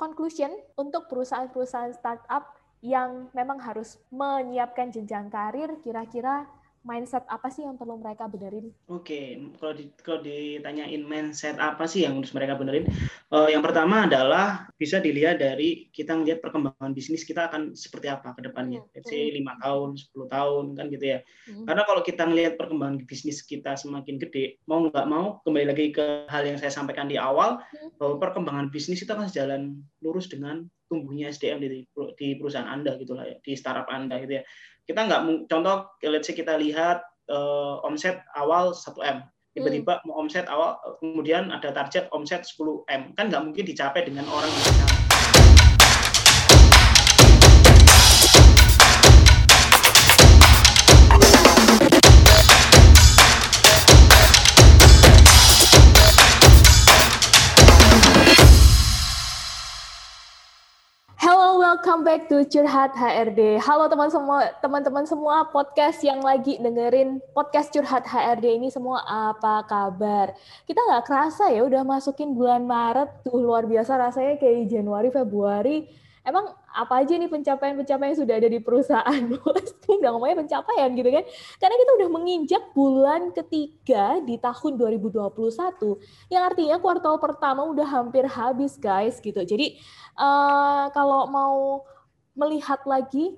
conclusion untuk perusahaan-perusahaan startup yang memang harus menyiapkan jenjang karir, kira-kira mindset apa sih yang perlu mereka benerin? Oke, okay. kalau di, kalau ditanyain mindset apa sih yang harus mereka benerin, uh, yang pertama adalah bisa dilihat dari kita ngelihat perkembangan bisnis kita akan seperti apa ke depannya. Hmm. Let's say lima tahun, 10 tahun kan gitu ya. Hmm. Karena kalau kita ngelihat perkembangan bisnis kita semakin gede, mau nggak mau kembali lagi ke hal yang saya sampaikan di awal hmm. bahwa perkembangan bisnis itu akan sejalan lurus dengan tumbuhnya SDM di, di perusahaan Anda gitu lah ya, di startup Anda gitu ya. Kita nggak contoh let's say kita lihat uh, omset awal 1 m. Tiba-tiba mau omset awal kemudian ada target omset 10 m. Kan nggak mungkin dicapai dengan orang yang welcome back to Curhat HRD. Halo teman semua, teman-teman semua podcast yang lagi dengerin podcast Curhat HRD ini semua apa kabar? Kita nggak kerasa ya udah masukin bulan Maret tuh luar biasa rasanya kayak Januari, Februari emang apa aja nih pencapaian-pencapaian yang sudah ada di perusahaan? udah ngomongnya pencapaian gitu kan. Karena kita udah menginjak bulan ketiga di tahun 2021 yang artinya kuartal pertama udah hampir habis guys gitu. Jadi uh, kalau mau melihat lagi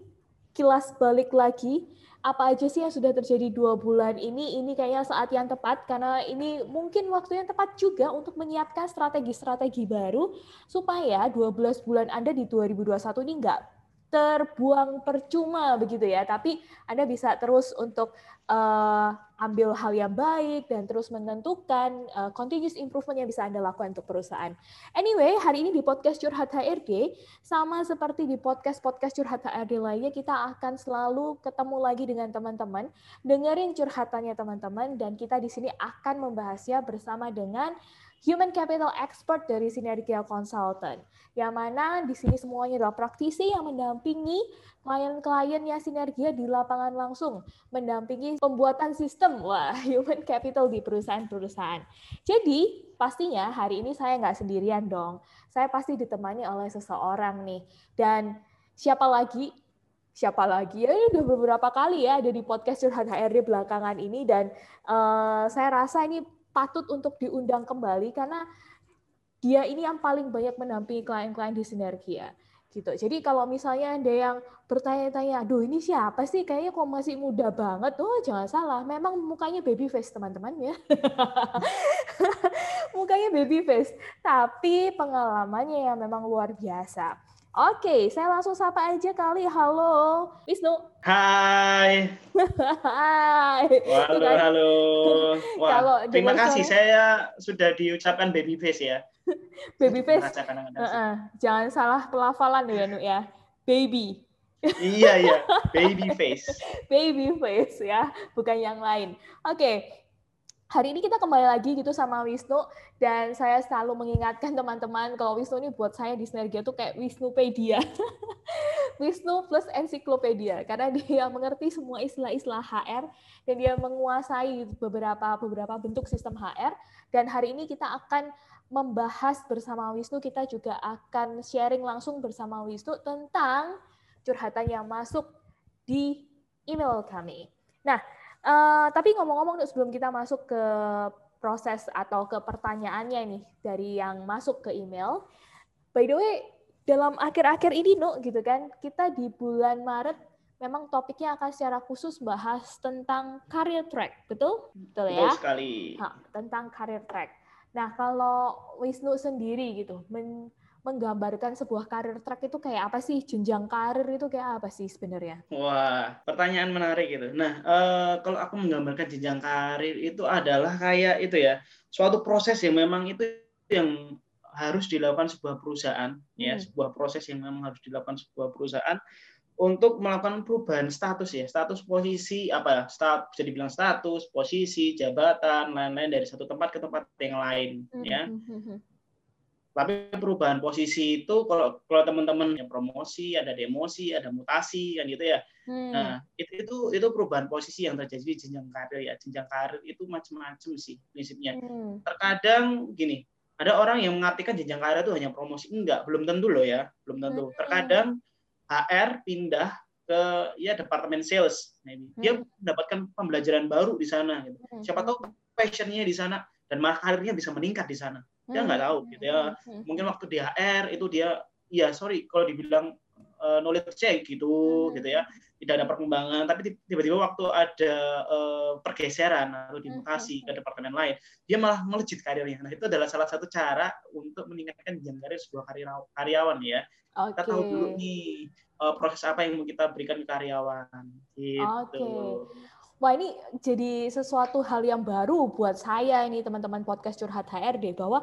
kilas balik lagi apa aja sih yang sudah terjadi dua bulan ini? Ini kayaknya saat yang tepat karena ini mungkin waktu yang tepat juga untuk menyiapkan strategi-strategi baru supaya 12 bulan Anda di 2021 ini nggak terbuang percuma begitu ya, tapi Anda bisa terus untuk uh, ambil hal yang baik dan terus menentukan uh, continuous improvement yang bisa Anda lakukan untuk perusahaan. Anyway, hari ini di podcast Curhat HRD, sama seperti di podcast-podcast Curhat HRD lainnya, kita akan selalu ketemu lagi dengan teman-teman, dengerin curhatannya teman-teman, dan kita di sini akan membahasnya bersama dengan Human Capital Expert dari Sinergia Consultant. Yang mana di sini semuanya adalah praktisi yang mendampingi klien-kliennya Sinergia di lapangan langsung, mendampingi pembuatan sistem wah human capital di perusahaan-perusahaan. Jadi pastinya hari ini saya nggak sendirian dong. Saya pasti ditemani oleh seseorang nih. Dan siapa lagi siapa lagi ya ini udah beberapa kali ya ada di podcast Curhat HRD belakangan ini dan uh, saya rasa ini patut untuk diundang kembali karena dia ini yang paling banyak mendampingi klien-klien di Sinergia gitu. Jadi kalau misalnya ada yang bertanya-tanya, aduh ini siapa sih? Kayaknya kok masih muda banget. Oh jangan salah, memang mukanya baby face teman-teman ya. mukanya baby face, tapi pengalamannya yang memang luar biasa. Oke, saya langsung sapa aja kali. Halo, Wisnu. Hai. Hai. Halo, halo. Wah, Kalau terima kasih saya... saya sudah diucapkan baby face ya. baby face. Uh -uh. Jangan salah pelafalan ya, Nu ya. Baby. iya, iya. Baby face. baby face ya, bukan yang lain. Oke, hari ini kita kembali lagi gitu sama Wisnu dan saya selalu mengingatkan teman-teman kalau Wisnu ini buat saya di Sinergia tuh kayak Wisnupedia. Wisnu plus ensiklopedia karena dia mengerti semua istilah-istilah HR dan dia menguasai beberapa beberapa bentuk sistem HR dan hari ini kita akan membahas bersama Wisnu kita juga akan sharing langsung bersama Wisnu tentang curhatan yang masuk di email kami. Nah, Uh, tapi ngomong-ngomong sebelum kita masuk ke proses atau ke pertanyaannya nih dari yang masuk ke email, by the way dalam akhir-akhir ini no gitu kan kita di bulan Maret memang topiknya akan secara khusus bahas tentang career track, betul? Betul ya? Betul sekali. Nah, tentang career track. Nah, kalau Wisnu sendiri gitu, men menggambarkan sebuah karir track itu kayak apa sih? Jenjang karir itu kayak apa sih sebenarnya? Wah, pertanyaan menarik itu. Nah, uh, kalau aku menggambarkan jenjang karir itu adalah kayak itu ya, suatu proses yang memang itu yang harus dilakukan sebuah perusahaan, ya, hmm. ya, sebuah proses yang memang harus dilakukan sebuah perusahaan untuk melakukan perubahan status ya, status posisi apa, stat, bisa dibilang status, posisi, jabatan, lain-lain dari satu tempat ke tempat yang lain, hmm. ya. Tapi perubahan posisi itu kalau kalau teman-teman yang promosi, ada demosi, ada mutasi kan gitu ya. Hmm. Nah, itu, itu itu perubahan posisi yang terjadi di jenjang karir ya. Jenjang karir itu macam-macam sih prinsipnya. Hmm. Terkadang gini, ada orang yang mengartikan jenjang karir itu hanya promosi enggak belum tentu loh ya belum tentu hmm. terkadang HR pindah ke ya departemen sales maybe dia hmm. mendapatkan pembelajaran baru di sana gitu hmm. siapa tahu passionnya di sana dan malah karirnya bisa meningkat di sana dia nggak tahu gitu ya. mungkin waktu di HR itu dia ya sorry kalau dibilang uh, knowledge check gitu gitu ya. Tidak ada perkembangan. Tapi tiba-tiba waktu ada uh, pergeseran atau dimutasi ke departemen lain dia malah melejit karirnya. Nah itu adalah salah satu cara untuk meningkatkan jenjang karir sebuah karyawan ya. Okay. kita tahu dulu nih uh, proses apa yang mau kita berikan ke karyawan gitu. Okay. Wah ini jadi sesuatu hal yang baru buat saya ini teman-teman podcast curhat HRD bahwa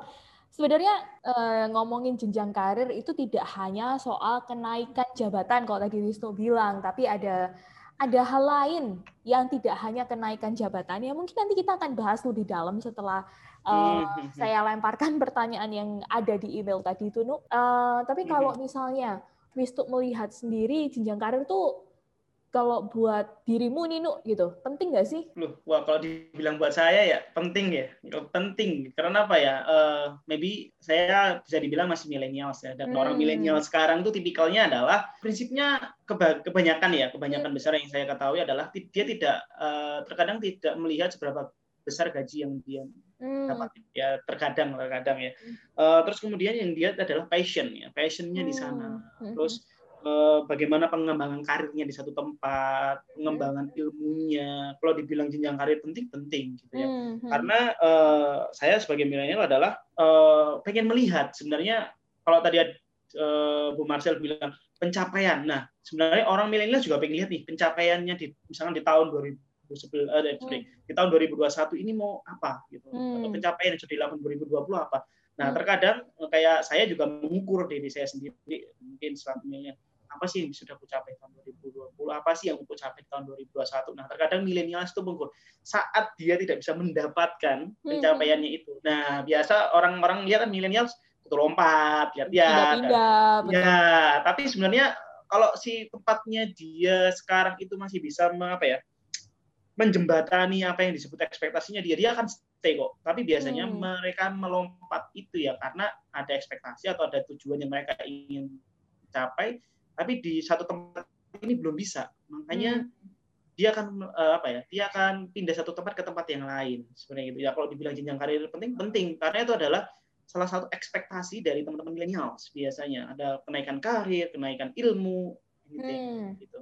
sebenarnya eh, ngomongin jenjang karir itu tidak hanya soal kenaikan jabatan kalau tadi Wisnu bilang, tapi ada ada hal lain yang tidak hanya kenaikan jabatan. Ya mungkin nanti kita akan bahas lebih dalam setelah uh, saya lemparkan pertanyaan yang ada di email tadi itu Uh, tapi kalau misalnya Wisnu melihat sendiri jenjang karir tuh kalau buat dirimu nih Nuk gitu penting nggak sih? Loh, wah kalau dibilang buat saya ya penting ya, penting karena apa ya? Uh, maybe saya bisa dibilang masih milenial ya dan hmm. orang milenial sekarang tuh tipikalnya adalah prinsipnya keba kebanyakan ya kebanyakan hmm. besar yang saya ketahui adalah dia tidak uh, terkadang tidak melihat seberapa besar gaji yang dia hmm. dapat ya terkadang terkadang ya. Uh, terus kemudian yang dia adalah passion ya, passionnya hmm. di sana. Hmm. Terus Eh, bagaimana pengembangan karirnya di satu tempat, pengembangan ilmunya. Kalau dibilang jenjang karir penting, penting gitu ya. Hmm, hmm. Karena uh, saya sebagai milenial adalah uh, pengen melihat sebenarnya kalau tadi uh, Bu Marcel bilang pencapaian. Nah, sebenarnya orang milenial juga pengen lihat nih pencapaiannya di misalkan di tahun 2011 uh, sorry, hmm. di tahun 2021 ini mau apa gitu. Hmm. Atau pencapaian yang sudah dilakukan 2020 apa. Nah, hmm. terkadang kayak saya juga mengukur diri saya sendiri mungkin selanjutnya apa sih yang sudah aku capai tahun 2020 apa sih yang aku capai tahun 2021 nah terkadang milenial itu mengukur saat dia tidak bisa mendapatkan hmm. pencapaiannya itu. Nah biasa orang-orang lihat kan milenial itu lompat lihat-lihat ya tapi sebenarnya kalau si tempatnya dia sekarang itu masih bisa apa ya menjembatani apa yang disebut ekspektasinya dia dia akan stay kok. Tapi biasanya hmm. mereka melompat itu ya karena ada ekspektasi atau ada tujuan yang mereka ingin capai tapi di satu tempat ini belum bisa makanya hmm. dia akan uh, apa ya dia akan pindah satu tempat ke tempat yang lain sebenarnya gitu ya kalau dibilang jenjang karir penting penting karena itu adalah salah satu ekspektasi dari teman-teman milenial biasanya ada kenaikan karir kenaikan ilmu gitu, hmm. gitu.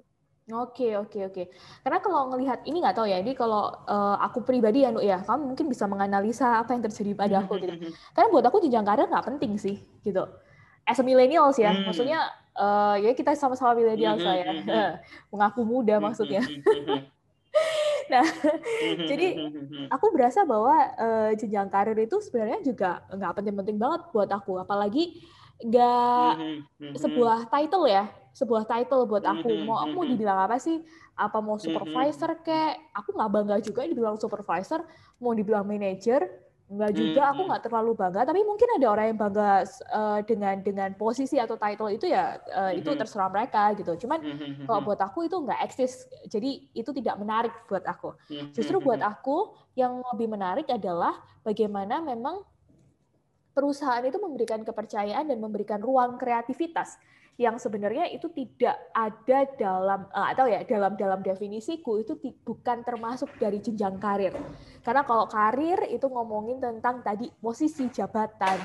Oke oke oke. Karena kalau ngelihat ini nggak tahu ya. Ini kalau uh, aku pribadi ya, Nuk ya, kamu mungkin bisa menganalisa apa yang terjadi pada aku gitu. Karena buat aku jenjang karir nggak penting sih, gitu. As a millennials ya, hmm. maksudnya uh, ya kita sama-sama milenial mm-hmm, saya. mm-hmm. mengaku muda mm-hmm, maksudnya. nah jadi aku berasa bahwa uh, jenjang karir itu sebenarnya juga nggak penting-penting banget buat aku. Apalagi nggak sebuah title ya sebuah title buat aku. Mau mau dibilang apa sih? Apa mau supervisor kayak aku nggak bangga juga dibilang supervisor mau dibilang manager Enggak juga, aku nggak terlalu bangga. Tapi mungkin ada orang yang bangga uh, dengan dengan posisi atau title itu ya uh, itu terserah mereka gitu. Cuman kalau buat aku itu nggak eksis, jadi itu tidak menarik buat aku. Justru buat aku yang lebih menarik adalah bagaimana memang perusahaan itu memberikan kepercayaan dan memberikan ruang kreativitas yang sebenarnya itu tidak ada dalam uh, atau ya dalam dalam definisiku itu bukan termasuk dari jenjang karir. Karena kalau karir itu ngomongin tentang tadi posisi jabatan,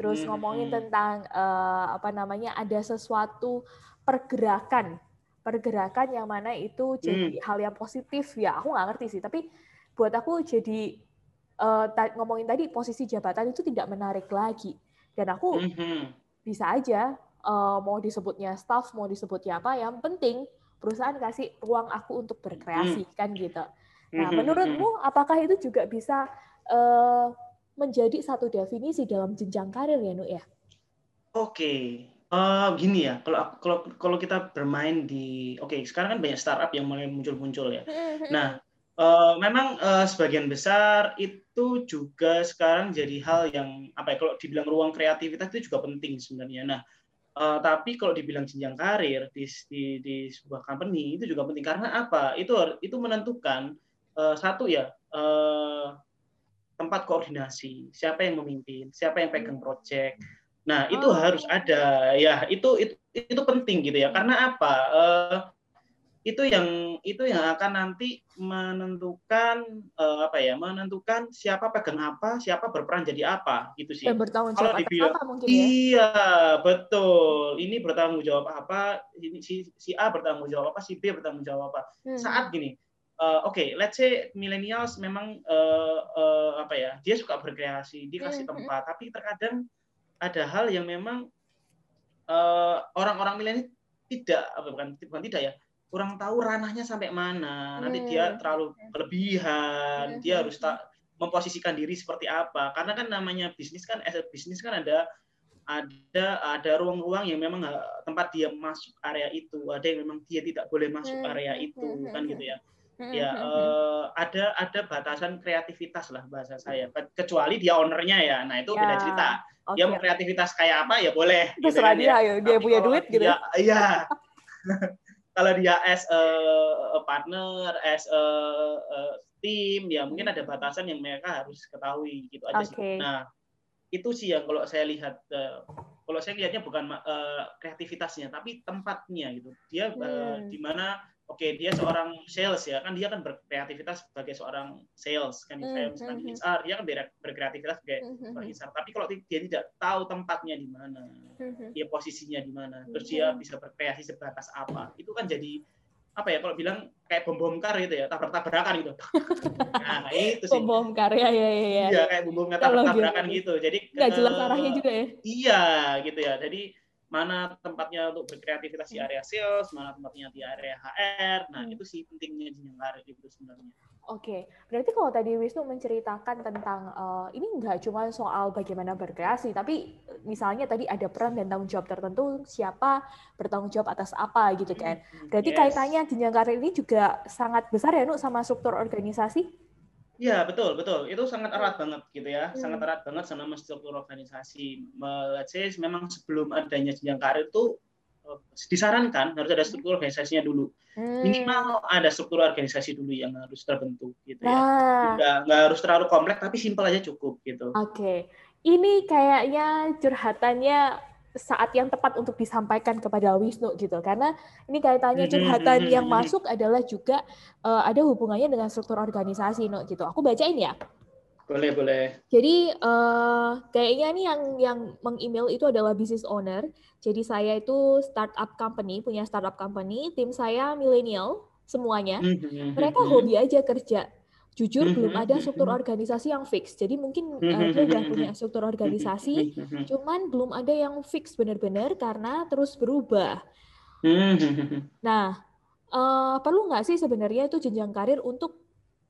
terus hmm, ngomongin hmm. tentang uh, apa namanya ada sesuatu pergerakan, pergerakan yang mana itu jadi hmm. hal yang positif ya. Aku nggak ngerti sih, tapi buat aku jadi uh, ngomongin tadi posisi jabatan itu tidak menarik lagi. Dan aku hmm. bisa aja uh, mau disebutnya staff, mau disebutnya apa, yang penting perusahaan kasih ruang aku untuk berkreasi hmm. kan gitu. Nah, hmm. menurutmu apakah itu juga bisa uh, menjadi satu definisi dalam jenjang karir ya, Nuk ya? Oke, uh, gini ya. Kalau kalau kalau kita bermain di, oke, okay, sekarang kan banyak startup yang mulai muncul-muncul ya. Hmm, nah, uh, memang uh, sebagian besar itu juga sekarang jadi hal yang apa ya? Kalau dibilang ruang kreativitas itu juga penting sebenarnya. Nah, Uh, tapi kalau dibilang jenjang karir di, di, di sebuah company itu juga penting karena apa? Itu itu menentukan uh, satu ya uh, tempat koordinasi, siapa yang memimpin, siapa yang pegang project. Nah, itu oh. harus ada ya, itu itu itu penting gitu ya. Karena apa? Uh, itu yang itu yang akan nanti menentukan uh, apa ya menentukan siapa pegang apa siapa berperan jadi apa gitu sih bertanggung jawab kalau dibilang apa mungkin ya? iya betul ini bertanggung jawab apa ini si, si A bertanggung jawab apa si B bertanggung jawab apa hmm. saat gini uh, oke okay, let's say millennials memang uh, uh, apa ya dia suka berkreasi dikasih hmm. tempat hmm. tapi terkadang ada hal yang memang orang-orang uh, milenial tidak apa bukan bukan tidak ya kurang tahu ranahnya sampai mana. Nanti dia hmm. terlalu berlebihan, dia harus tak memposisikan diri seperti apa. Karena kan namanya bisnis kan as bisnis kan ada ada ada ruang-ruang yang memang tempat dia masuk area itu, ada yang memang dia tidak boleh masuk hmm. area itu, kan gitu ya. Ya uh, ada ada batasan kreativitas lah bahasa saya. Kecuali dia ownernya ya. Nah, itu ya. beda cerita. Okay. Dia mau kreativitas kayak apa ya boleh. Gitu Terserah gitu kan, dia, ya. dia punya duit gitu. Iya. kalau dia as a, partner, as a, a team, ya mungkin ada batasan yang mereka harus ketahui gitu aja okay. sih. Nah, itu sih yang kalau saya lihat, uh, kalau saya lihatnya bukan uh, kreativitasnya, tapi tempatnya gitu. Dia uh, di mana oke okay, dia seorang sales ya. Kan dia kan berkreativitas sebagai seorang sales kan? Mm, saya misalkan mm, HR dia kan berkreativitas sebagai mm, seorang HR tapi kalau dia tidak tahu tempatnya di mana mm, dia posisinya di mana terus dia bisa berkreasi sebatas apa itu kan jadi apa ya kalau bilang kayak bom bongkar gitu ya tabrak tabrakan gitu. Nah itu sih. Bom bongkar ya ya ya iya kayak bom bongkar tabrak tabrakan gitu. jadi nggak jelas arahnya juga ya? Iya gitu ya. Jadi mana tempatnya untuk berkreativitas di area sales, mana tempatnya di area HR. Nah, hmm. itu sih pentingnya jenjang karir itu sebenarnya. Oke, berarti kalau tadi Wisnu menceritakan tentang uh, ini nggak cuma soal bagaimana berkreasi, tapi misalnya tadi ada peran dan tanggung jawab tertentu, siapa bertanggung jawab atas apa gitu kan. Hmm, berarti yes. kaitannya jenjang karir ini juga sangat besar ya, Nuk, sama struktur organisasi? Iya betul betul itu sangat erat banget gitu ya hmm. sangat erat banget sama struktur organisasi. Let's say memang sebelum adanya jenjang karir itu eh, disarankan harus ada struktur organisasinya dulu. Hmm. Minimal ada struktur organisasi dulu yang harus terbentuk gitu ya. Nah. Nggak, nggak harus terlalu kompleks tapi simpel aja cukup gitu. Oke. Okay. Ini kayaknya curhatannya saat yang tepat untuk disampaikan kepada Wisnu gitu. Karena ini kaitannya mm-hmm, curhatan mm-hmm, yang mm-hmm. masuk adalah juga uh, ada hubungannya dengan struktur organisasi no gitu. Aku bacain ya. Boleh boleh. Jadi uh, kayaknya nih yang yang mengemail itu adalah business owner. Jadi saya itu startup company punya startup company. Tim saya milenial semuanya. Mereka hobi aja kerja jujur belum mm-hmm, ada struktur mm-hmm. organisasi yang fix. Jadi mungkin uh, dia udah punya struktur organisasi, cuman belum ada yang fix benar-benar karena terus berubah. Nah, uh, perlu nggak sih sebenarnya itu jenjang karir untuk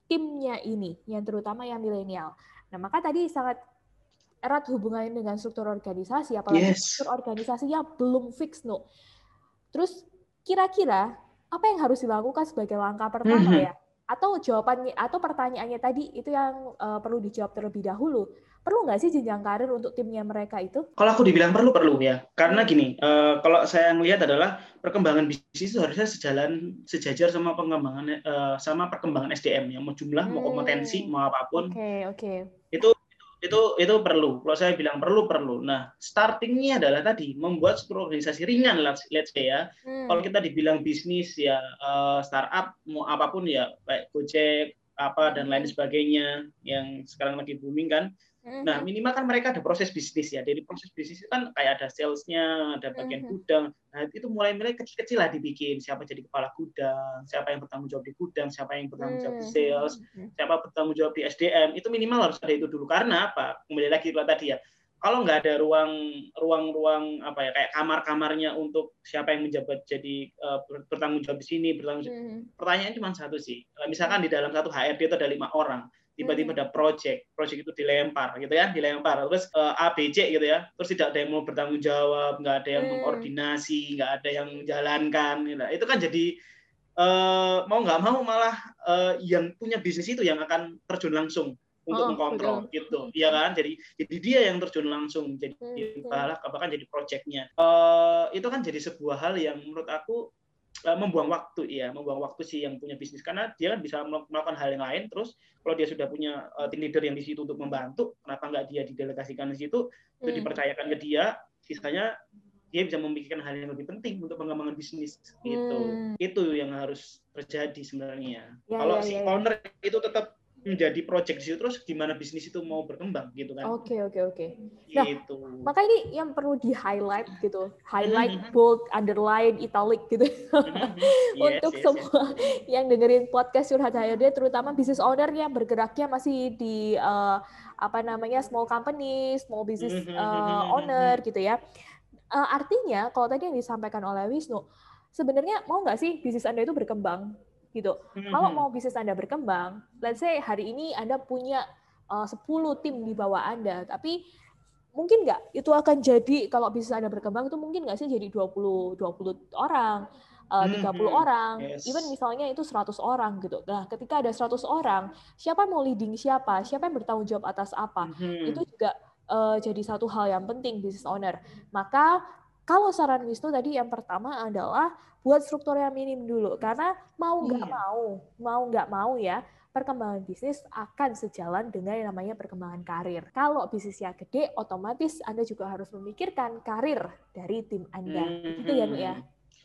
timnya ini, yang terutama yang milenial. Nah, maka tadi sangat erat hubungannya dengan struktur organisasi, apalagi yes. struktur organisasinya belum fix, no. Terus kira-kira apa yang harus dilakukan sebagai langkah pertama ya? Atau jawabannya atau pertanyaannya tadi itu yang uh, perlu dijawab terlebih dahulu perlu nggak sih jenjang karir untuk timnya mereka itu? Kalau aku dibilang perlu perlu ya karena gini uh, kalau saya melihat adalah perkembangan bisnis itu harusnya sejalan sejajar sama pengembangan uh, sama perkembangan SDM yang mau jumlah hmm. mau kompetensi mau apa pun okay, okay. itu itu itu perlu. Kalau saya bilang perlu perlu. Nah, startingnya adalah tadi membuat struktur organisasi ringan let's, let's say ya. Hmm. Kalau kita dibilang bisnis ya uh, startup mau apa pun ya kayak Gojek apa dan lain sebagainya yang sekarang lagi booming kan. Nah, mhm. minimal kan mereka ada proses bisnis ya. Dari proses bisnis itu kan kayak ada salesnya, ada bagian mhm. gudang. Nah, itu mulai-mulai kecil-kecil lah dibikin. Siapa jadi kepala gudang, siapa yang bertanggung jawab di gudang, siapa yang bertanggung jawab di mhm. sales, siapa bertanggung jawab di SDM. Itu minimal harus ada itu dulu. Karena apa? Kembali lagi kalau tadi ya. Kalau nggak ada ruang ruang-ruang apa ya kayak kamar-kamarnya untuk siapa yang menjabat jadi uh, bertanggung jawab di sini bertanggung jawab. Pertanyaan cuma satu sih. Misalkan di dalam satu HRD itu ada lima orang tiba-tiba ada project, project itu dilempar gitu ya, dilempar terus uh, A B C gitu ya, terus tidak ada yang mau bertanggung jawab, nggak ada yang hmm. mengkoordinasi, nggak ada yang menjalankan, gitu. itu kan jadi uh, mau nggak mau malah uh, yang punya bisnis itu yang akan terjun langsung untuk oh, mengkontrol betul. gitu, ya kan? Jadi jadi dia yang terjun langsung, jadi hmm. bahkan jadi projectnya. Uh, itu kan jadi sebuah hal yang menurut aku membuang waktu ya, membuang waktu sih yang punya bisnis karena dia kan bisa melakukan hal yang lain terus kalau dia sudah punya uh, tim leader yang di situ untuk membantu, kenapa nggak dia didelegasikan di situ, itu hmm. dipercayakan ke dia, sisanya dia bisa memikirkan hal yang lebih penting untuk pengembangan bisnis gitu. Hmm. Itu yang harus terjadi sebenarnya. Ya, Kalau ya, si ya, ya. owner itu tetap menjadi project di situ terus gimana bisnis itu mau berkembang gitu kan. Oke, okay, oke, okay, oke. Okay. Nah, gitu. maka ini yang perlu di-highlight gitu. Highlight, mm -hmm. bold, underline, italic gitu. Mm -hmm. yes, Untuk yes, semua yes. yang dengerin podcast Curhat HRD terutama business owner yang bergeraknya masih di uh, apa namanya small company, small business uh, owner gitu ya. Uh, artinya kalau tadi yang disampaikan oleh Wisnu, sebenarnya mau nggak sih bisnis Anda itu berkembang? Gitu. Mm-hmm. Kalau mau bisnis Anda berkembang, let's say hari ini Anda punya uh, 10 tim di bawah Anda, tapi mungkin nggak itu akan jadi kalau bisnis Anda berkembang itu mungkin nggak sih jadi 20 20 orang, uh, 30 mm-hmm. orang, yes. even misalnya itu 100 orang gitu. Nah, ketika ada 100 orang, siapa mau leading siapa, siapa yang bertanggung jawab atas apa, mm-hmm. itu juga uh, jadi satu hal yang penting business owner. Maka kalau saran Wisnu tadi yang pertama adalah buat struktur yang minim dulu karena mau nggak iya. mau mau nggak mau ya perkembangan bisnis akan sejalan dengan yang namanya perkembangan karir. Kalau bisnisnya gede, otomatis Anda juga harus memikirkan karir dari tim Anda. Hmm, gitu ya, ya?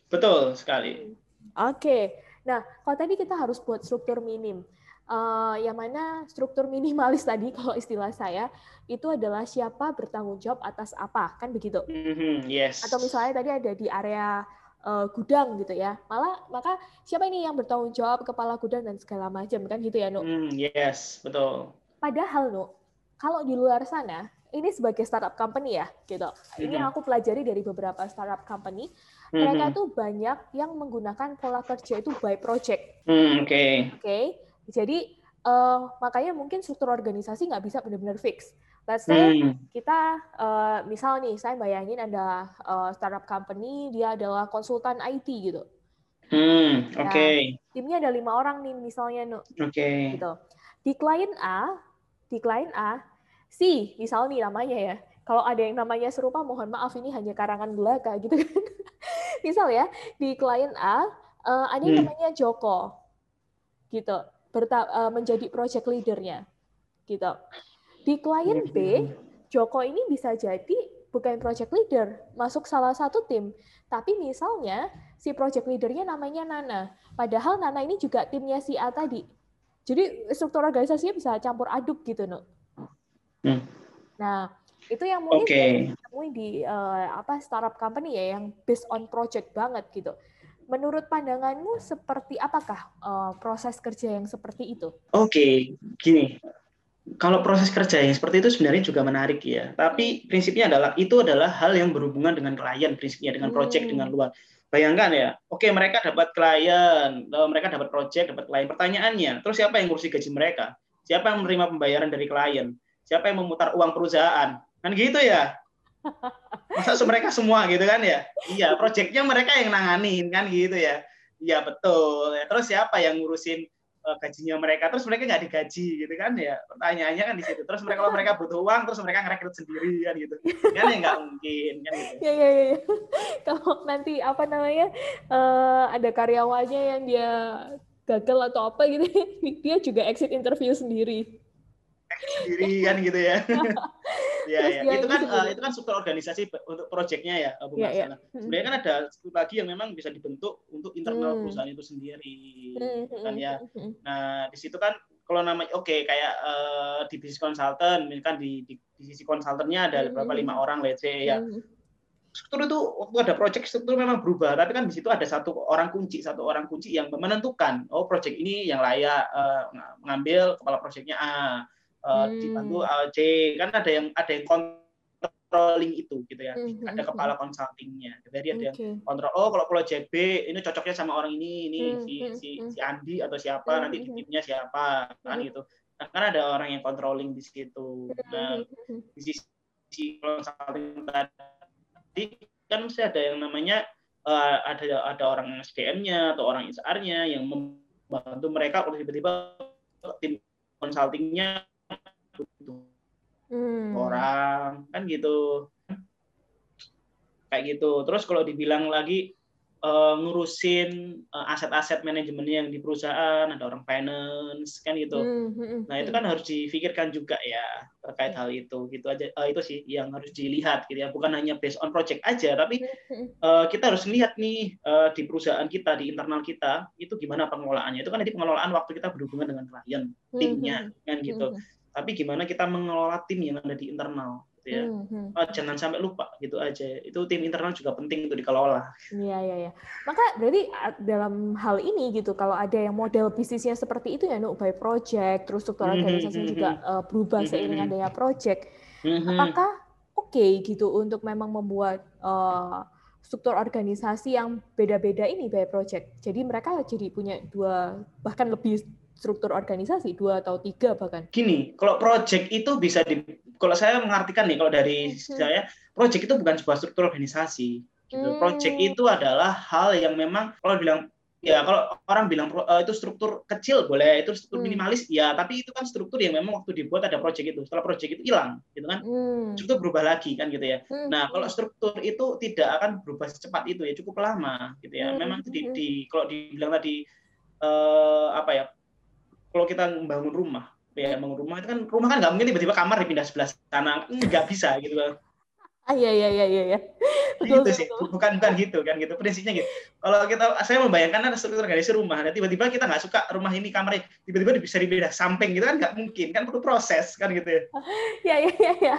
Betul sekali. Oke. Nah, kalau tadi kita harus buat struktur minim. Uh, yang mana struktur minimalis tadi kalau istilah saya itu adalah siapa bertanggung jawab atas apa kan begitu? Mm-hmm, yes. Atau misalnya tadi ada di area uh, gudang gitu ya. Malah maka siapa ini yang bertanggung jawab kepala gudang dan segala macam kan gitu ya, Nuk? Mm, yes, betul. Padahal, Nuk, kalau di luar sana ini sebagai startup company ya, gitu. Mm-hmm. Ini yang aku pelajari dari beberapa startup company. Mm-hmm. Mereka tuh banyak yang menggunakan pola kerja itu by project. Mm, Oke. Okay. Oke. Okay? Jadi uh, makanya mungkin struktur organisasi nggak bisa benar-benar fix. Let's say hmm. kita uh, misal nih saya bayangin ada uh, startup company dia adalah konsultan IT gitu. Hmm, oke. Okay. Nah, timnya ada lima orang nih misalnya, Oke. Okay. Gitu. Di klien A, di klien A, si misal nih namanya ya. Kalau ada yang namanya serupa, mohon maaf ini hanya karangan belaka gitu kan. misal ya di klien A uh, ada yang hmm. namanya Joko, gitu, Berta uh, menjadi project leadernya, gitu. Di klien B, Joko ini bisa jadi bukan project leader, masuk salah satu tim. Tapi misalnya si project leadernya namanya Nana. Padahal Nana ini juga timnya si A tadi. Jadi struktur organisasinya bisa campur aduk gitu, no. Hmm. Nah, itu yang mungkin okay. di uh, apa startup company ya yang based on project banget gitu. Menurut pandanganmu seperti apakah uh, proses kerja yang seperti itu? Oke, okay. gini kalau proses kerja yang seperti itu sebenarnya juga menarik ya. Tapi prinsipnya adalah itu adalah hal yang berhubungan dengan klien, prinsipnya dengan project hmm. dengan luar. Bayangkan ya, oke mereka dapat klien, mereka dapat project, dapat klien. Pertanyaannya, terus siapa yang ngurusi gaji mereka? Siapa yang menerima pembayaran dari klien? Siapa yang memutar uang perusahaan? Kan gitu ya? Masa mereka semua gitu kan ya? Iya, projectnya mereka yang nanganin kan gitu ya? Iya betul. Terus siapa yang ngurusin uh, gajinya mereka terus mereka nggak digaji gitu kan ya pertanyaannya kan di situ terus mereka kalau mereka butuh uang terus mereka ngerekrut sendiri kan gitu kan ya nggak mungkin kan gitu ya ya ya kalau nanti apa namanya uh, ada karyawannya yang dia gagal atau apa gitu dia juga exit interview sendiri sendiri kan gitu ya. Iya, ya. itu kan uh, itu kan struktur organisasi untuk proyeknya ya, Bu ya, ya. Sebenarnya kan ada struktur lagi yang memang bisa dibentuk untuk internal hmm. perusahaan itu sendiri, hmm. kan ya. Nah, di situ kan kalau namanya oke okay, kayak uh, di bisnis konsultan, misalkan di, di, di sisi konsultannya ada berapa lima orang, let's say ya. Struktur itu waktu ada project struktur memang berubah, tapi kan di situ ada satu orang kunci, satu orang kunci yang menentukan, oh project ini yang layak uh, mengambil kepala projectnya A uh, hmm. dibantu C kan ada yang ada yang controlling itu gitu ya hmm. ada hmm, kepala consultingnya jadi ada yang kontrol oh kalau pulau JB ini cocoknya sama orang ini ini hmm. si si si Andi atau siapa hmm. nanti di timnya siapa kan gitu nah, kan ada orang yang controlling di situ nah di sisi consulting tadi kan mesti ada yang namanya uh, ada ada orang SDM-nya atau orang HR-nya yang membantu mereka kalau tiba-tiba tim consultingnya hmm. orang kan gitu kayak gitu terus kalau dibilang lagi uh, ngurusin uh, aset-aset manajemennya yang di perusahaan, ada orang finance kan gitu. Mm-hmm. Nah itu kan harus difikirkan juga ya terkait hal itu gitu aja. Uh, itu sih yang harus dilihat gitu ya. Bukan hanya based on project aja, tapi uh, kita harus lihat nih uh, di perusahaan kita, di internal kita itu gimana pengelolaannya. Itu kan jadi pengelolaan waktu kita berhubungan dengan klien, timnya kan gitu. Tapi gimana kita mengelola tim yang ada di internal gitu ya. Hmm, oh, jangan sampai lupa gitu aja. Itu tim internal juga penting untuk dikelola. Iya iya iya. Maka berarti dalam hal ini gitu kalau ada yang model bisnisnya seperti itu ya Nuk by project terus struktur hmm, organisasinya hmm, juga uh, berubah seiring adanya project. Apakah oke okay, gitu untuk memang membuat uh, struktur organisasi yang beda-beda ini by project. Jadi mereka jadi punya dua bahkan lebih struktur organisasi dua atau tiga bahkan. Gini, kalau project itu bisa di kalau saya mengartikan nih kalau dari hmm. saya project itu bukan sebuah struktur organisasi. Gitu. Hmm. Project itu adalah hal yang memang kalau bilang ya kalau orang bilang uh, itu struktur kecil boleh itu struktur hmm. minimalis ya tapi itu kan struktur yang memang waktu dibuat ada project itu setelah project itu hilang gitu kan hmm. struktur berubah lagi kan gitu ya hmm. nah kalau struktur itu tidak akan berubah secepat itu ya cukup lama gitu ya hmm. memang di, di kalau dibilang tadi uh, apa ya kalau kita membangun rumah ya membangun rumah itu kan rumah kan nggak mungkin tiba-tiba kamar dipindah sebelah sana. Nggak bisa gitu kan ah iya iya iya iya, iya. betul, gitu sih bukan bukan gitu kan gitu. Prinsipnya gitu. Kalau kita saya membayangkan ada struktur organisasi rumah dan tiba-tiba kita nggak suka rumah ini kamarnya tiba-tiba bisa dipindah samping gitu kan nggak mungkin kan perlu proses kan gitu ya. Iya iya iya ya.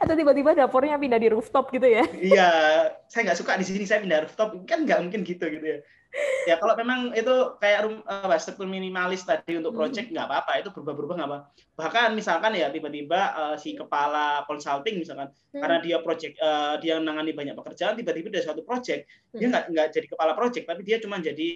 atau tiba-tiba dapurnya pindah di rooftop gitu ya. Iya saya nggak suka di sini saya pindah rooftop kan nggak mungkin gitu gitu ya ya kalau memang itu kayak uh, struktur minimalis tadi untuk hmm. project nggak hmm. apa-apa itu berubah-berubah nggak apa bahkan misalkan ya tiba-tiba uh, si kepala consulting misalkan hmm. karena dia project uh, dia menangani banyak pekerjaan tiba-tiba dari suatu project hmm. dia nggak nggak jadi kepala project tapi dia cuma jadi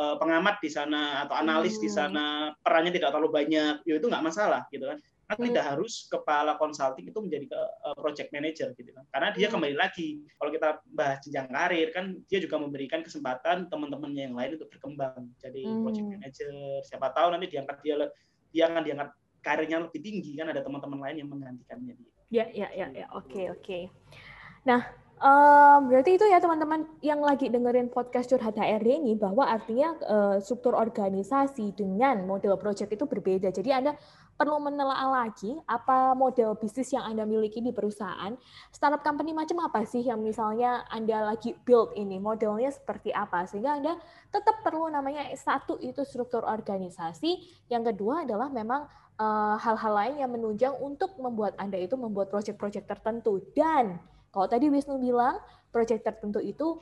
uh, pengamat di sana atau analis hmm. di sana perannya tidak terlalu banyak ya itu nggak masalah gitu kan kan hmm. tidak harus kepala konsulting itu menjadi uh, project manager gitu kan karena dia hmm. kembali lagi kalau kita bahas jenjang karir kan dia juga memberikan kesempatan teman-temannya yang lain untuk berkembang jadi hmm. project manager siapa tahu nanti diangkat dia dia akan diangkat karirnya lebih tinggi kan ada teman-teman lain yang menggantikannya dia ya ya ya ya oke okay, oke okay. nah Um, berarti itu ya teman-teman yang lagi dengerin podcast curhat HRD ini bahwa artinya uh, struktur organisasi dengan model project itu berbeda. Jadi Anda perlu menelaah lagi apa model bisnis yang Anda miliki di perusahaan. Startup company macam apa sih yang misalnya Anda lagi build ini, modelnya seperti apa. Sehingga Anda tetap perlu namanya satu itu struktur organisasi, yang kedua adalah memang eh, hal-hal uh, lain yang menunjang untuk membuat Anda itu membuat proyek-proyek tertentu. Dan kalau tadi Wisnu bilang, proyek tertentu itu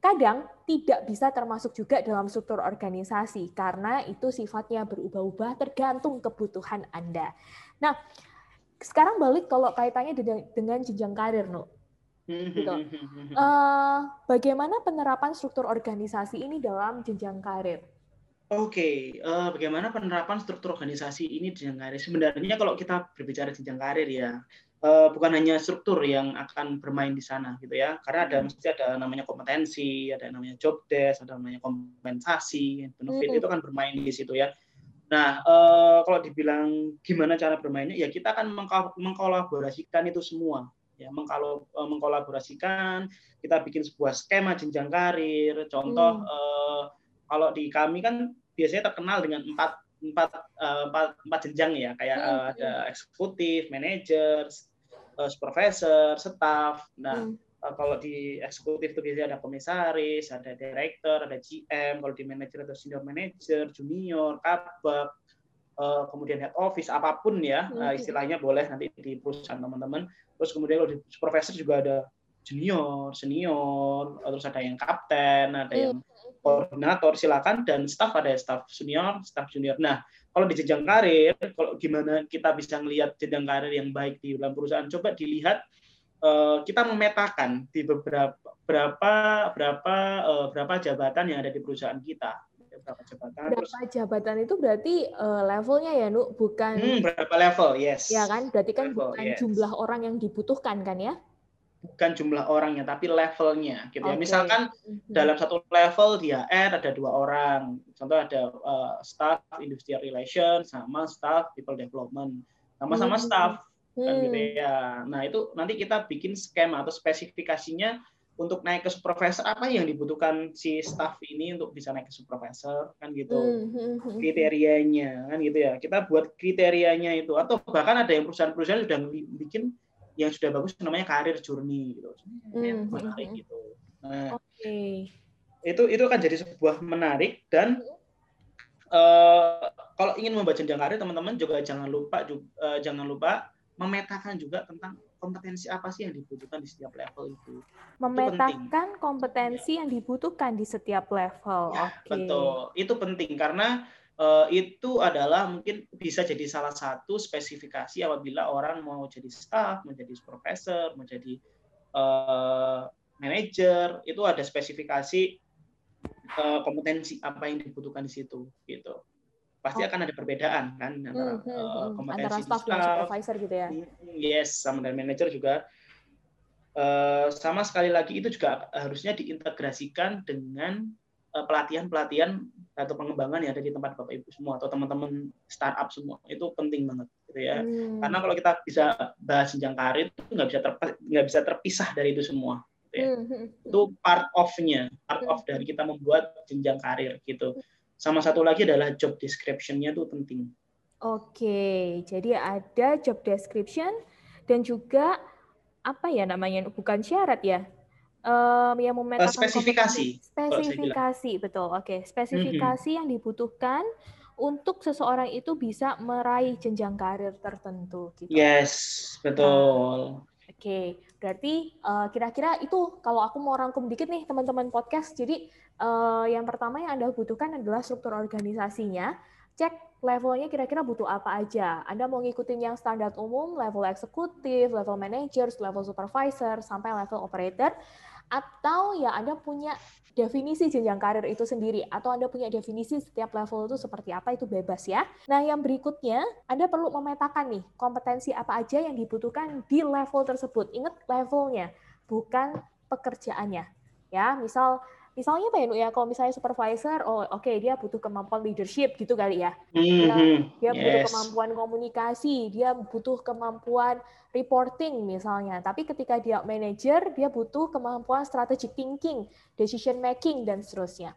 kadang tidak bisa termasuk juga dalam struktur organisasi karena itu sifatnya berubah-ubah tergantung kebutuhan Anda. Nah, sekarang balik kalau kaitannya dengan jenjang karir, no. Gitu. Uh, bagaimana penerapan struktur organisasi ini dalam jenjang karir? Oke, okay. uh, eh, bagaimana penerapan struktur organisasi ini di jenjang karir? Sebenarnya kalau kita berbicara jenjang karir ya, uh, bukan hanya struktur yang akan bermain di sana gitu ya karena ada hmm. mesti ada namanya kompetensi ada namanya job desk ada namanya kompensasi benefit hmm. itu kan bermain di situ ya nah uh, kalau dibilang gimana cara bermainnya ya kita akan mengkolaborasikan itu semua ya mengkalo, uh, mengkolaborasikan kita bikin sebuah skema jenjang karir contoh hmm. uh, kalau di kami kan biasanya terkenal dengan empat empat uh, empat, empat jenjang ya kayak uh, ada eksekutif, manajer, uh, supervisor, staff. Nah hmm. uh, kalau di eksekutif itu biasanya ada komisaris, ada director, ada GM. Kalau di manajer ada senior manager, junior, kabak, uh, kemudian head office apa pun ya hmm. uh, istilahnya boleh nanti di perusahaan teman-teman. Terus kemudian kalau di supervisor juga ada junior, senior, terus ada yang kapten, ada hmm. yang koordinator silakan dan staff ada staff senior, staff junior. Nah, kalau di jenjang karir, kalau gimana kita bisa melihat jenjang karir yang baik di dalam perusahaan, coba dilihat uh, kita memetakan di beberapa berapa berapa uh, berapa jabatan yang ada di perusahaan kita. Berapa jabatan? Berapa terus, jabatan itu berarti uh, levelnya ya, Nu, bukan? Hmm, berapa level? Yes. Ya kan, berarti kan level, bukan yes. jumlah orang yang dibutuhkan kan ya? Bukan jumlah orangnya tapi levelnya gitu ya. Misalkan mm-hmm. dalam satu level di HR ada dua orang. Contoh ada uh, staff industrial relations sama staff people development. Sama-sama mm-hmm. staff kan gitu mm. ya. Nah, itu nanti kita bikin skema atau spesifikasinya untuk naik ke supervisor apa yang dibutuhkan si staff ini untuk bisa naik ke supervisor kan gitu hmm, hmm, hmm, kriterianya kan gitu ya kita buat kriterianya itu atau bahkan ada yang perusahaan-perusahaan sudah bikin yang sudah bagus namanya karir journey gitu hmm, menarik gitu nah okay. itu itu akan jadi sebuah menarik dan uh, kalau ingin membaca jenjang karir teman-teman juga jangan lupa juga, uh, jangan lupa memetakan juga tentang kompetensi apa sih yang dibutuhkan di setiap level itu. Memetakan itu kompetensi ya. yang dibutuhkan di setiap level. Ya, okay. Betul, itu penting karena itu adalah mungkin bisa jadi salah satu spesifikasi apabila orang mau jadi staff, menjadi profesor, menjadi uh, manager, itu ada spesifikasi uh, kompetensi apa yang dibutuhkan di situ, gitu pasti oh. akan ada perbedaan kan antara hmm, hmm, uh, kompetensi antara staff, dan supervisor gitu ya. Yes, sama dan manager juga uh, sama sekali lagi itu juga harusnya diintegrasikan dengan pelatihan-pelatihan atau pengembangan yang ada di tempat Bapak Ibu semua atau teman-teman startup semua itu penting banget gitu ya. Hmm. Karena kalau kita bisa bahas jenjang karir itu nggak bisa nggak bisa terpisah dari itu semua. Gitu ya. Hmm. Itu part of-nya, part of dari kita membuat jenjang karir gitu. Sama satu lagi adalah job description-nya itu penting. Oke, jadi ada job description dan juga apa ya namanya bukan syarat ya um, yang memetakan spesifikasi spesifikasi betul oke okay. spesifikasi mm -hmm. yang dibutuhkan untuk seseorang itu bisa meraih jenjang karir tertentu gitu. yes betul nah, oke okay. berarti uh, kira-kira itu kalau aku mau rangkum dikit nih teman-teman podcast jadi uh, yang pertama yang Anda butuhkan adalah struktur organisasinya. Cek levelnya kira-kira butuh apa aja. Anda mau ngikutin yang standar umum, level eksekutif, level manager, level supervisor, sampai level operator, atau ya Anda punya definisi jenjang karir itu sendiri atau Anda punya definisi setiap level itu seperti apa itu bebas ya. Nah, yang berikutnya Anda perlu memetakan nih kompetensi apa aja yang dibutuhkan di level tersebut. Ingat levelnya, bukan pekerjaannya. Ya, misal misalnya apa ya ya kalau misalnya supervisor oh oke okay, dia butuh kemampuan leadership gitu kali ya dia, mm-hmm. dia yes. butuh kemampuan komunikasi dia butuh kemampuan reporting misalnya. Tapi ketika dia manager dia butuh kemampuan strategic thinking decision making dan seterusnya.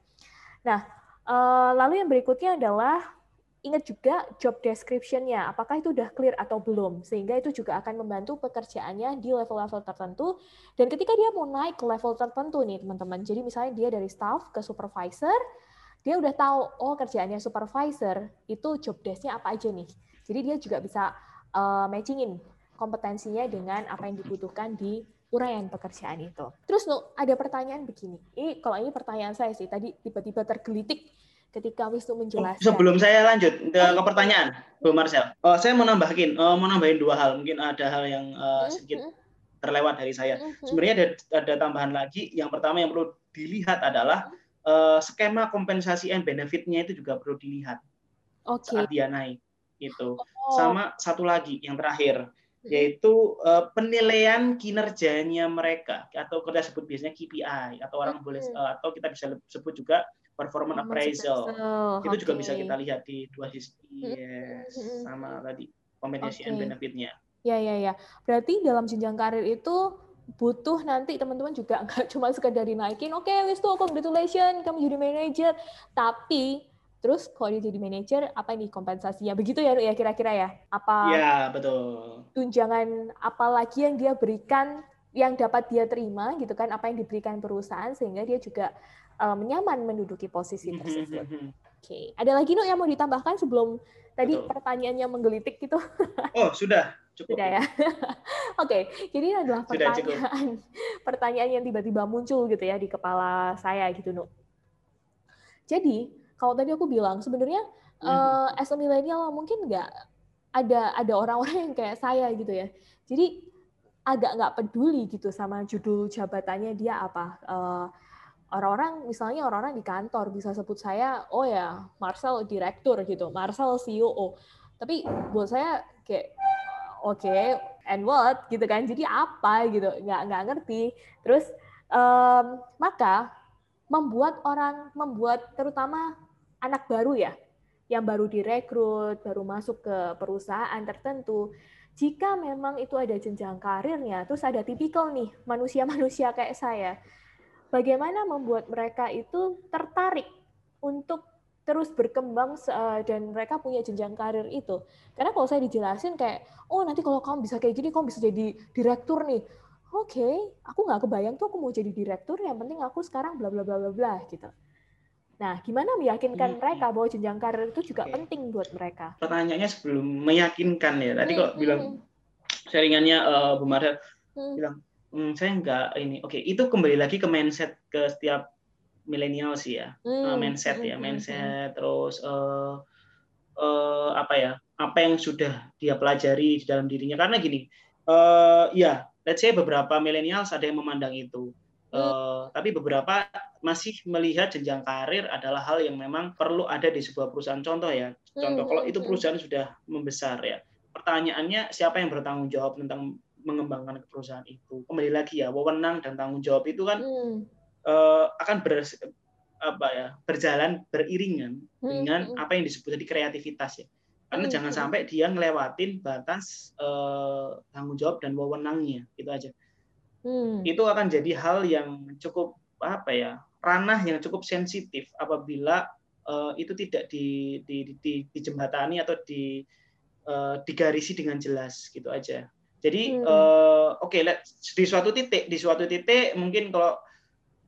Nah eh, lalu yang berikutnya adalah ingat juga job description-nya, apakah itu sudah clear atau belum, sehingga itu juga akan membantu pekerjaannya di level-level tertentu. Dan ketika dia mau naik ke level tertentu nih teman-teman, jadi misalnya dia dari staff ke supervisor, dia udah tahu, oh kerjaannya supervisor itu job desk-nya apa aja nih. Jadi dia juga bisa uh, matchingin kompetensinya dengan apa yang dibutuhkan di uraian pekerjaan itu. Terus no, ada pertanyaan begini, ini kalau ini pertanyaan saya sih, tadi tiba-tiba tergelitik, ketika Wisnu menjelaskan. Sebelum saya lanjut ke, ke pertanyaan, Bu Marcel, oh, saya mau nambahin, oh, mau nambahin dua hal. Mungkin ada hal yang uh, sedikit terlewat dari saya. Sebenarnya ada, ada tambahan lagi. Yang pertama yang perlu dilihat adalah uh, skema kompensasi and benefitnya itu juga perlu dilihat okay. saat dia naik. Itu. Oh. Sama satu lagi yang terakhir yaitu uh, penilaian kinerjanya mereka atau kita sebut biasanya KPI atau orang boleh uh, atau kita bisa sebut juga performance appraisal. appraisal. Itu okay. juga bisa kita lihat di dua sisi. Yes, sama tadi compensation okay. and benefitnya. Ya, ya, ya. Berarti dalam jenjang karir itu butuh nanti teman-teman juga nggak cuma sekedar dinaikin, oke, okay, wis tuh congratulations, kamu jadi manager. Tapi terus kalau dia jadi manager, apa ini kompensasinya? Begitu ya, ya kira-kira ya? Apa? Ya, betul. Tunjangan apa lagi yang dia berikan yang dapat dia terima gitu kan apa yang diberikan perusahaan sehingga dia juga um, nyaman menduduki posisi mhm, tersebut. Mhm, mhm. Oke, okay. ada lagi no yang mau ditambahkan sebelum tadi Betul. pertanyaannya menggelitik gitu? Oh sudah, cukup. Sudah ya. Oke, okay. jadi ini adalah pertanyaan pertanyaan yang tiba-tiba muncul gitu ya di kepala saya gitu no. Jadi kalau tadi aku bilang sebenarnya uh, as a millennial mungkin nggak ada ada orang-orang yang kayak saya gitu ya. Jadi agak nggak peduli gitu sama judul jabatannya dia apa. Uh, orang-orang misalnya orang-orang di kantor bisa sebut saya oh ya Marcel direktur gitu Marcel CEO tapi buat saya kayak oke okay, and what? gitu kan. Jadi apa gitu nggak nggak ngerti. Terus um, maka membuat orang membuat terutama anak baru ya yang baru direkrut baru masuk ke perusahaan tertentu jika memang itu ada jenjang karirnya, terus ada tipikal nih manusia-manusia kayak saya, bagaimana membuat mereka itu tertarik untuk terus berkembang eh, dan mereka punya jenjang karir itu. Karena kalau saya dijelasin kayak, oh nanti kalau kamu bisa kayak gini, kamu bisa jadi direktur nih. Oke, okay, aku nggak kebayang tuh aku mau jadi direktur, yang penting aku sekarang bla bla bla bla bla gitu. Nah, gimana meyakinkan hmm. mereka bahwa jenjang karir itu juga okay. penting buat mereka? Pertanyaannya sebelum meyakinkan ya, tadi hmm, kok bilang hmm. sharingannya uh, Bu Marcel hmm. bilang, hmm, saya nggak ini. Oke, okay, itu kembali lagi ke mindset ke setiap milenial sih ya hmm. uh, mindset ya hmm, hmm, mindset terus uh, uh, apa ya apa yang sudah dia pelajari di dalam dirinya karena gini uh, ya let's say beberapa milenial ada yang memandang itu uh, tapi beberapa masih melihat jenjang karir adalah hal yang memang perlu ada di sebuah perusahaan contoh ya contoh kalau itu perusahaan sudah membesar ya pertanyaannya siapa yang bertanggung jawab tentang mengembangkan perusahaan itu kembali lagi ya wewenang dan tanggung jawab itu kan hmm uh, akan ber, apa ya berjalan beriringan hmm, dengan hmm. apa yang disebut tadi kreativitas ya karena hmm. jangan hmm. sampai dia ngelewatin batas uh, tanggung jawab dan wewenangnya itu aja hmm. itu akan jadi hal yang cukup apa ya ranah yang cukup sensitif apabila uh, itu tidak di, di, di, dijembatani atau di uh, digarisi dengan jelas gitu aja jadi hmm. uh, oke okay, di suatu titik di suatu titik mungkin kalau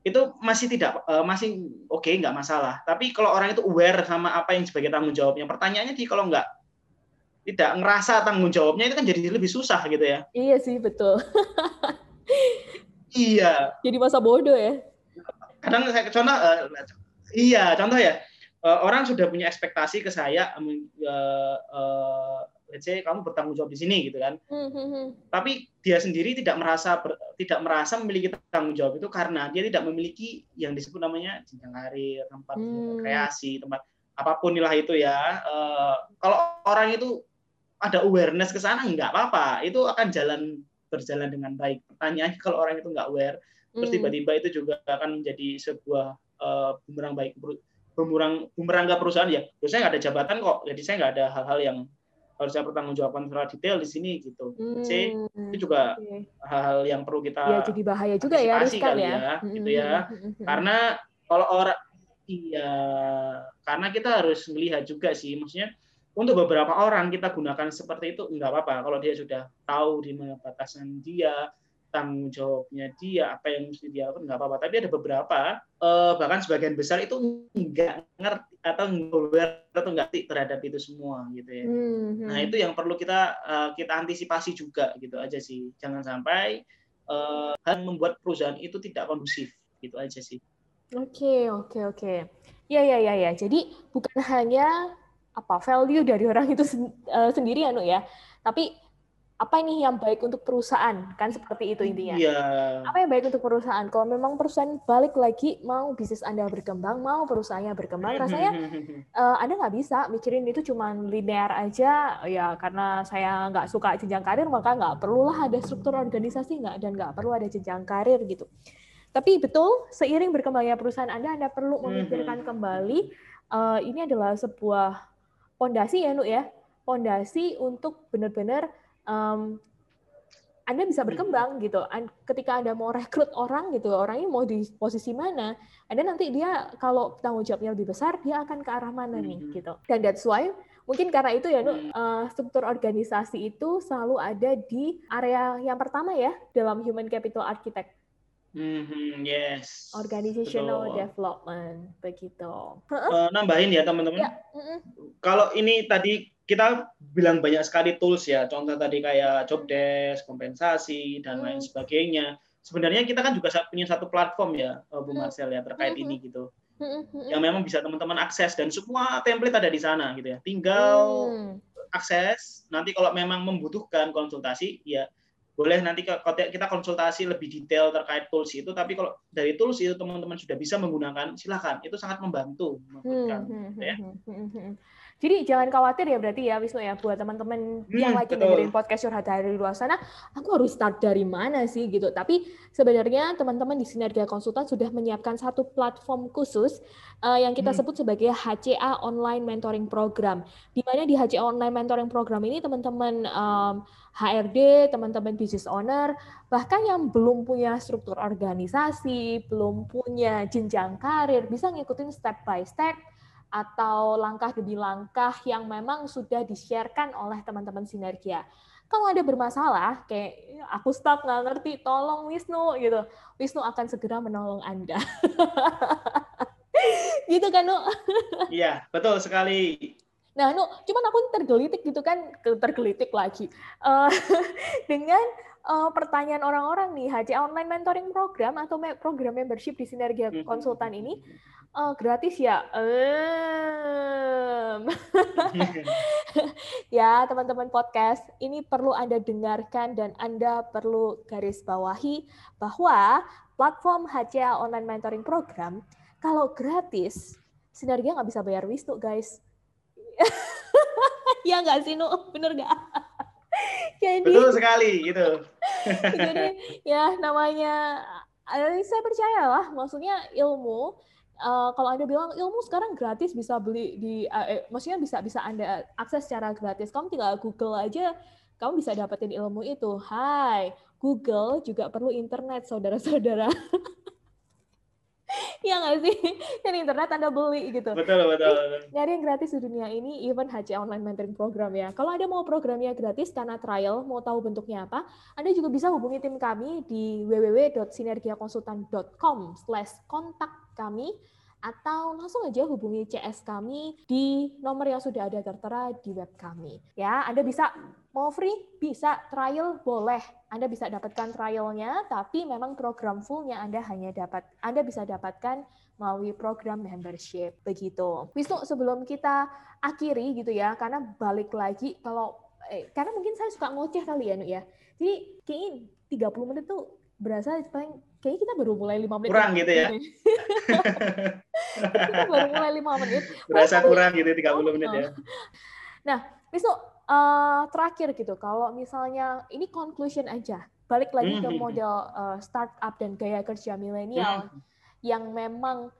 itu masih tidak uh, masih oke okay, nggak masalah tapi kalau orang itu aware sama apa yang sebagai tanggung jawabnya pertanyaannya di kalau nggak tidak ngerasa tanggung jawabnya itu kan jadi lebih susah gitu ya iya sih betul iya jadi masa bodoh ya kadang saya contoh uh, iya contoh ya uh, orang sudah punya ekspektasi ke saya uh, uh, let's say kamu bertanggung jawab di sini gitu kan. Mm-hmm. Tapi dia sendiri tidak merasa ber, tidak merasa memiliki tanggung jawab itu karena dia tidak memiliki yang disebut namanya jenjang karir, tempat mm. kreasi, tempat apa pun nilai itu ya. Uh, kalau orang itu ada awareness ke sana nggak apa-apa, itu akan jalan berjalan dengan baik. Pertanyaannya kalau orang itu nggak aware, mm. terus tiba-tiba itu juga akan menjadi sebuah uh, bumerang baik bumerang bumerang perusahaan ya. Saya nggak ada jabatan kok, jadi saya nggak ada hal-hal yang harus saya pertanggungjawaban secara detail di sini gitu. Hmm, C itu juga okay. hal-hal yang perlu kita ya, jadi bahaya juga ya riskan ya, ya hmm, gitu ya. Hmm, hmm, hmm, karena kalau orang iya karena kita harus melihat juga sih maksudnya untuk beberapa orang kita gunakan seperti itu enggak apa-apa. Kalau dia sudah tahu di mana batasan dia tanggung jawabnya dia apa yang mesti dia lakukan nggak apa-apa. Tapi ada beberapa uh, bahkan sebagian besar itu nggak ngerti atau nggak atau nggak terhadap itu semua gitu ya. Hmm. nah itu yang perlu kita uh, kita antisipasi juga gitu aja sih. Jangan sampai uh, membuat perusahaan itu tidak kondusif gitu aja sih. Oke okay, oke okay, oke. Okay. ya ya ya ya. Jadi bukan hanya apa value dari orang itu sendiri anu ya. Tapi apa ini yang baik untuk perusahaan? Kan seperti itu intinya. Iya. apa yang baik untuk perusahaan? Kalau memang perusahaan balik lagi mau bisnis anda berkembang mau perusahaannya berkembang rasanya uh, anda nggak bisa mikirin itu cuma linear aja. Ya karena saya nggak suka jenjang karir maka nggak perlulah ada struktur organisasi nggak dan nggak perlu ada jenjang karir gitu. Tapi betul seiring berkembangnya perusahaan anda anda perlu memikirkan kembali uh, ini adalah sebuah pondasi ya Nuk ya pondasi untuk benar-benar um, anda bisa berkembang gitu. Ketika Anda mau rekrut orang gitu, orangnya mau di posisi mana, Anda nanti dia kalau tanggung jawabnya lebih besar, dia akan ke arah mana nih mm-hmm. gitu. Dan that's why mungkin karena itu ya, uh, struktur organisasi itu selalu ada di area yang pertama ya dalam human capital architect. Mm-hmm, yes. Organizational Betul. development begitu. Uh, nambahin ya teman-teman. Ya. Mm-hmm. Kalau ini tadi kita bilang banyak sekali tools ya, contoh tadi kayak job desk, kompensasi dan lain hmm. sebagainya. Sebenarnya kita kan juga punya satu platform ya, eh, Bu hmm. Marcel ya terkait ini hmm. gitu. Yang memang bisa teman-teman akses dan semua template ada di sana gitu ya. Tinggal akses. Nanti kalau memang membutuhkan konsultasi ya boleh nanti kita konsultasi lebih detail terkait tools itu tapi kalau dari tools itu teman-teman sudah bisa menggunakan silakan itu sangat membantu hmm, hmm, ya. Hmm, hmm, hmm. Jadi jangan khawatir ya berarti ya Wisnu ya buat teman-teman hmm, yang lagi betul. dengerin podcast curhat dari luar sana, aku harus start dari mana sih gitu. Tapi sebenarnya teman-teman di Sinergia Konsultan sudah menyiapkan satu platform khusus uh, yang kita hmm. sebut sebagai HCA Online Mentoring Program. Di mana di HCA Online Mentoring Program ini teman-teman um, HRD, teman-teman business owner, bahkan yang belum punya struktur organisasi, belum punya jenjang karir, bisa ngikutin step by step atau langkah demi langkah yang memang sudah di-sharekan oleh teman-teman Sinergia. Kalau ada bermasalah, kayak aku stuck nggak ngerti, tolong Wisnu gitu. Wisnu akan segera menolong Anda. gitu kan, Nu? Iya, betul sekali. Nah, Nu, cuman aku tergelitik gitu kan, tergelitik lagi. Uh, dengan uh, pertanyaan orang-orang nih, HC Online Mentoring Program atau program membership di Sinergia hmm. Konsultan ini, Oh, gratis ya? Um. ya, teman-teman podcast, ini perlu Anda dengarkan dan Anda perlu garis bawahi bahwa platform HCA Online Mentoring Program, kalau gratis, Sinergia nggak bisa bayar Wisnu, guys. ya nggak sih, Nu? Bener nggak? Jadi, Betul sekali, gitu. jadi, ya namanya, eh, saya percaya lah, maksudnya ilmu, uh, kalau anda bilang ilmu sekarang gratis bisa beli di uh, eh, maksudnya bisa bisa anda akses secara gratis kamu tinggal Google aja kamu bisa dapetin ilmu itu Hai Google juga perlu internet saudara-saudara Iya nggak sih? Yang internet Anda beli gitu. Betul, betul. Nyari yang gratis di dunia ini, even HC Online Mentoring Program ya. Kalau Anda mau programnya gratis karena trial, mau tahu bentuknya apa, Anda juga bisa hubungi tim kami di www.sinergiakonsultan.com slash kontak kami atau langsung aja hubungi CS kami di nomor yang sudah ada tertera di web kami. Ya, Anda bisa mau free, bisa trial boleh. Anda bisa dapatkan trialnya, tapi memang program fullnya Anda hanya dapat Anda bisa dapatkan melalui program membership begitu. Wisnu sebelum kita akhiri gitu ya, karena balik lagi kalau eh, karena mungkin saya suka ngoceh kali ya, Nu ya. Jadi kayaknya 30 menit tuh berasa paling kayaknya kita baru mulai lima menit. Kurang gitu ya. kita baru mulai lima menit. Berasa kurang gitu 30 oh, menit ya. Nah, Wisnu, uh, terakhir gitu, kalau misalnya ini conclusion aja, balik lagi ke hmm. model uh, startup dan gaya kerja milenial hmm. yang memang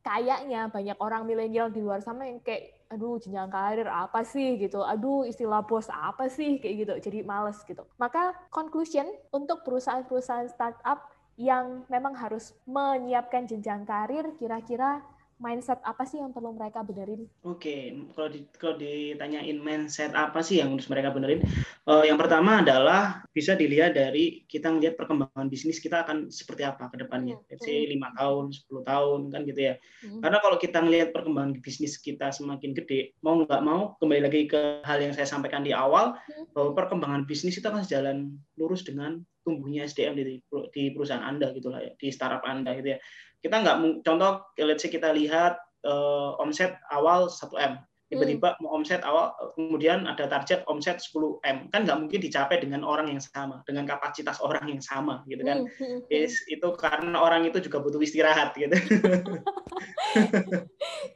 kayaknya banyak orang milenial di luar sana yang kayak aduh jenjang karir apa sih? gitu, aduh istilah bos apa sih? kayak gitu, jadi males gitu. Maka conclusion untuk perusahaan-perusahaan startup yang memang harus menyiapkan jenjang karir, kira-kira mindset apa sih yang perlu mereka benerin? Oke, okay. kalau di, kalau ditanyain mindset apa sih yang harus mereka benerin, uh, yang pertama adalah bisa dilihat dari kita ngelihat perkembangan bisnis kita akan seperti apa ke depannya. Hmm. Let's say lima tahun, 10 tahun kan gitu ya. Hmm. Karena kalau kita ngelihat perkembangan bisnis kita semakin gede, mau nggak mau kembali lagi ke hal yang saya sampaikan di awal hmm. bahwa perkembangan bisnis itu akan sejalan lurus dengan tumbuhnya SDM di, di perusahaan Anda gitulah ya, di startup Anda gitu ya kita nggak contoh let's say kita lihat uh, omset awal 1 m. Tiba-tiba hmm. mau omset awal kemudian ada target omset 10 m. Kan nggak mungkin dicapai dengan orang yang sama dengan kapasitas orang yang sama gitu kan? Hmm. Is, itu karena orang itu juga butuh istirahat gitu.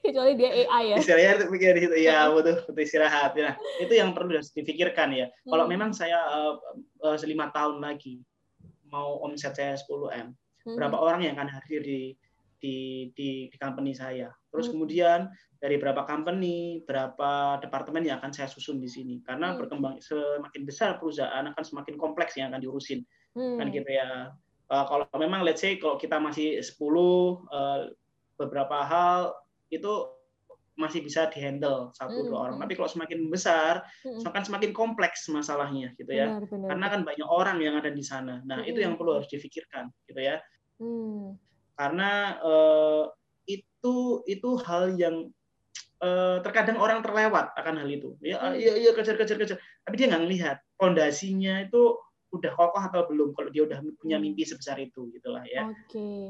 Kecuali dia AI ya. Istirahat pikir di situ ya butuh butuh istirahat. Nah itu yang perlu harus dipikirkan ya. Kalau hmm. memang saya uh, uh, selima tahun lagi mau omset saya 10 m hmm. berapa orang yang akan hadir di di di, di company saya. Terus hmm. kemudian dari berapa company, berapa departemen yang akan saya susun di sini. Karena hmm. berkembang semakin besar perusahaan akan semakin kompleks yang akan diurusin. Hmm. Kan gitu ya. Uh, kalau memang let's say kalau kita masih 10 uh, beberapa hal itu masih bisa dihandle satu hmm. dua orang. Tapi kalau semakin besar, hmm. akan semakin kompleks masalahnya gitu ya. Benar, benar. Karena kan banyak orang yang ada di sana. Nah, hmm. itu yang perlu harus difikirkan gitu ya. Hmm. Karena uh, itu itu hal yang uh, terkadang orang terlewat akan hal itu. Ya, hmm. iya iya kejar kejar kejar. Tapi dia nggak ngelihat fondasinya itu udah kokoh atau belum kalau dia udah punya hmm. mimpi sebesar itu gitulah ya. Oke. Okay.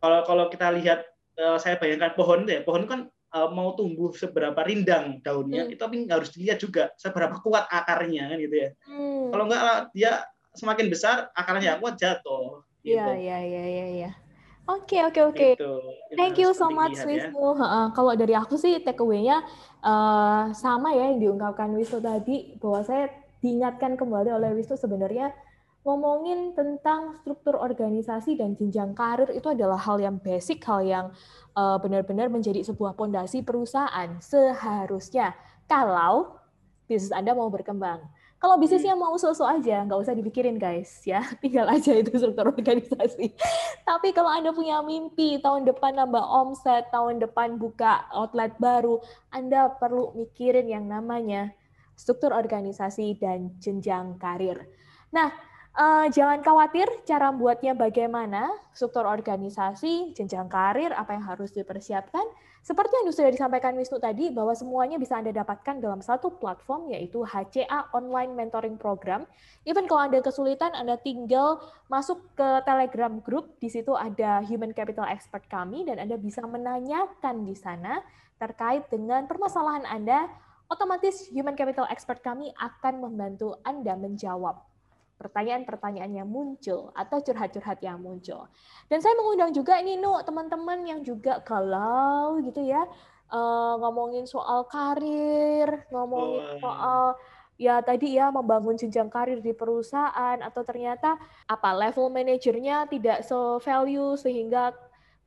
Kalau kalau kita lihat uh, saya bayangkan pohon ya, pohon kan mau tumbuh seberapa rindang daunnya hmm. itu tapi harus dilihat juga seberapa kuat akarnya kan gitu ya hmm. kalau enggak dia semakin besar akarnya kuat jatuh. Iya, gitu. iya, iya, iya, iya. Oke, oke, oke. Gitu. Thank you so much, ya. Wisnu. Ya. Kalau dari aku sih take away-nya uh, sama ya yang diungkapkan Wisnu tadi, bahwa saya diingatkan kembali oleh Wisnu sebenarnya ngomongin tentang struktur organisasi dan jenjang karir itu adalah hal yang basic, hal yang uh, benar-benar menjadi sebuah pondasi perusahaan seharusnya kalau bisnis Anda mau berkembang. Kalau bisnisnya hmm. mau sosok aja, nggak usah dipikirin guys, ya tinggal aja itu struktur organisasi. Tapi kalau anda punya mimpi tahun depan nambah omset, tahun depan buka outlet baru, anda perlu mikirin yang namanya struktur organisasi dan jenjang karir. Nah, Uh, jangan khawatir cara membuatnya bagaimana, struktur organisasi, jenjang karir, apa yang harus dipersiapkan. Seperti yang sudah disampaikan Wisnu tadi, bahwa semuanya bisa Anda dapatkan dalam satu platform, yaitu HCA Online Mentoring Program. Even kalau Anda kesulitan, Anda tinggal masuk ke Telegram Group, di situ ada Human Capital Expert kami, dan Anda bisa menanyakan di sana terkait dengan permasalahan Anda, otomatis Human Capital Expert kami akan membantu Anda menjawab pertanyaan-pertanyaan yang muncul atau curhat-curhat yang muncul. Dan saya mengundang juga ini Nu teman-teman yang juga kalau gitu ya uh, ngomongin soal karir, ngomongin oh. soal ya tadi ya membangun jenjang karir di perusahaan atau ternyata apa level manajernya tidak so value sehingga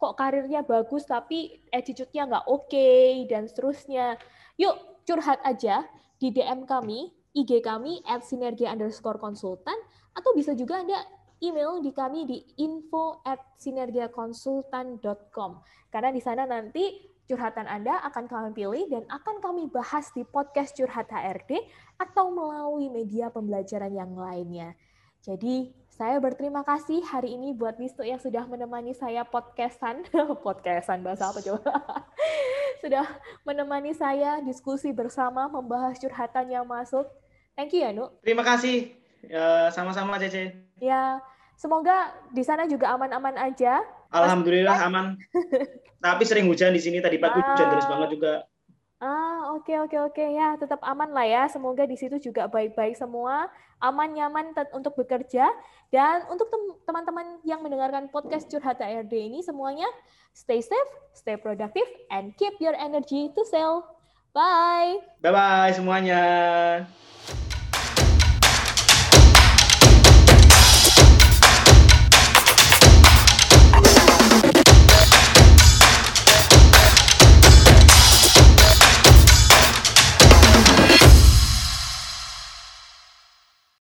kok karirnya bagus tapi attitude-nya nggak oke okay, dan seterusnya. Yuk curhat aja di DM kami IG kami at sinergia underscore konsultan, atau bisa juga Anda email di kami di info at sinergiakonsultan.com. Karena di sana nanti curhatan Anda akan kami pilih dan akan kami bahas di podcast Curhat HRD atau melalui media pembelajaran yang lainnya. Jadi, saya berterima kasih hari ini buat Wisnu yang sudah menemani saya podcastan. podcastan bahasa apa coba? sudah menemani saya diskusi bersama membahas curhatan yang masuk. Thank you ya, Nu. Terima kasih. Ya, sama-sama, Cece. Ya, semoga di sana juga aman-aman aja. Alhamdulillah aman. Tapi sering hujan di sini tadi pagi ah. hujan deras banget juga. Ah, oke okay, oke okay, oke okay. ya, tetap aman lah ya. Semoga di situ juga baik-baik semua, aman nyaman untuk bekerja dan untuk teman-teman yang mendengarkan podcast Curhat HRD ini semuanya stay safe, stay productive and keep your energy to sell. Bye. Bye bye semuanya.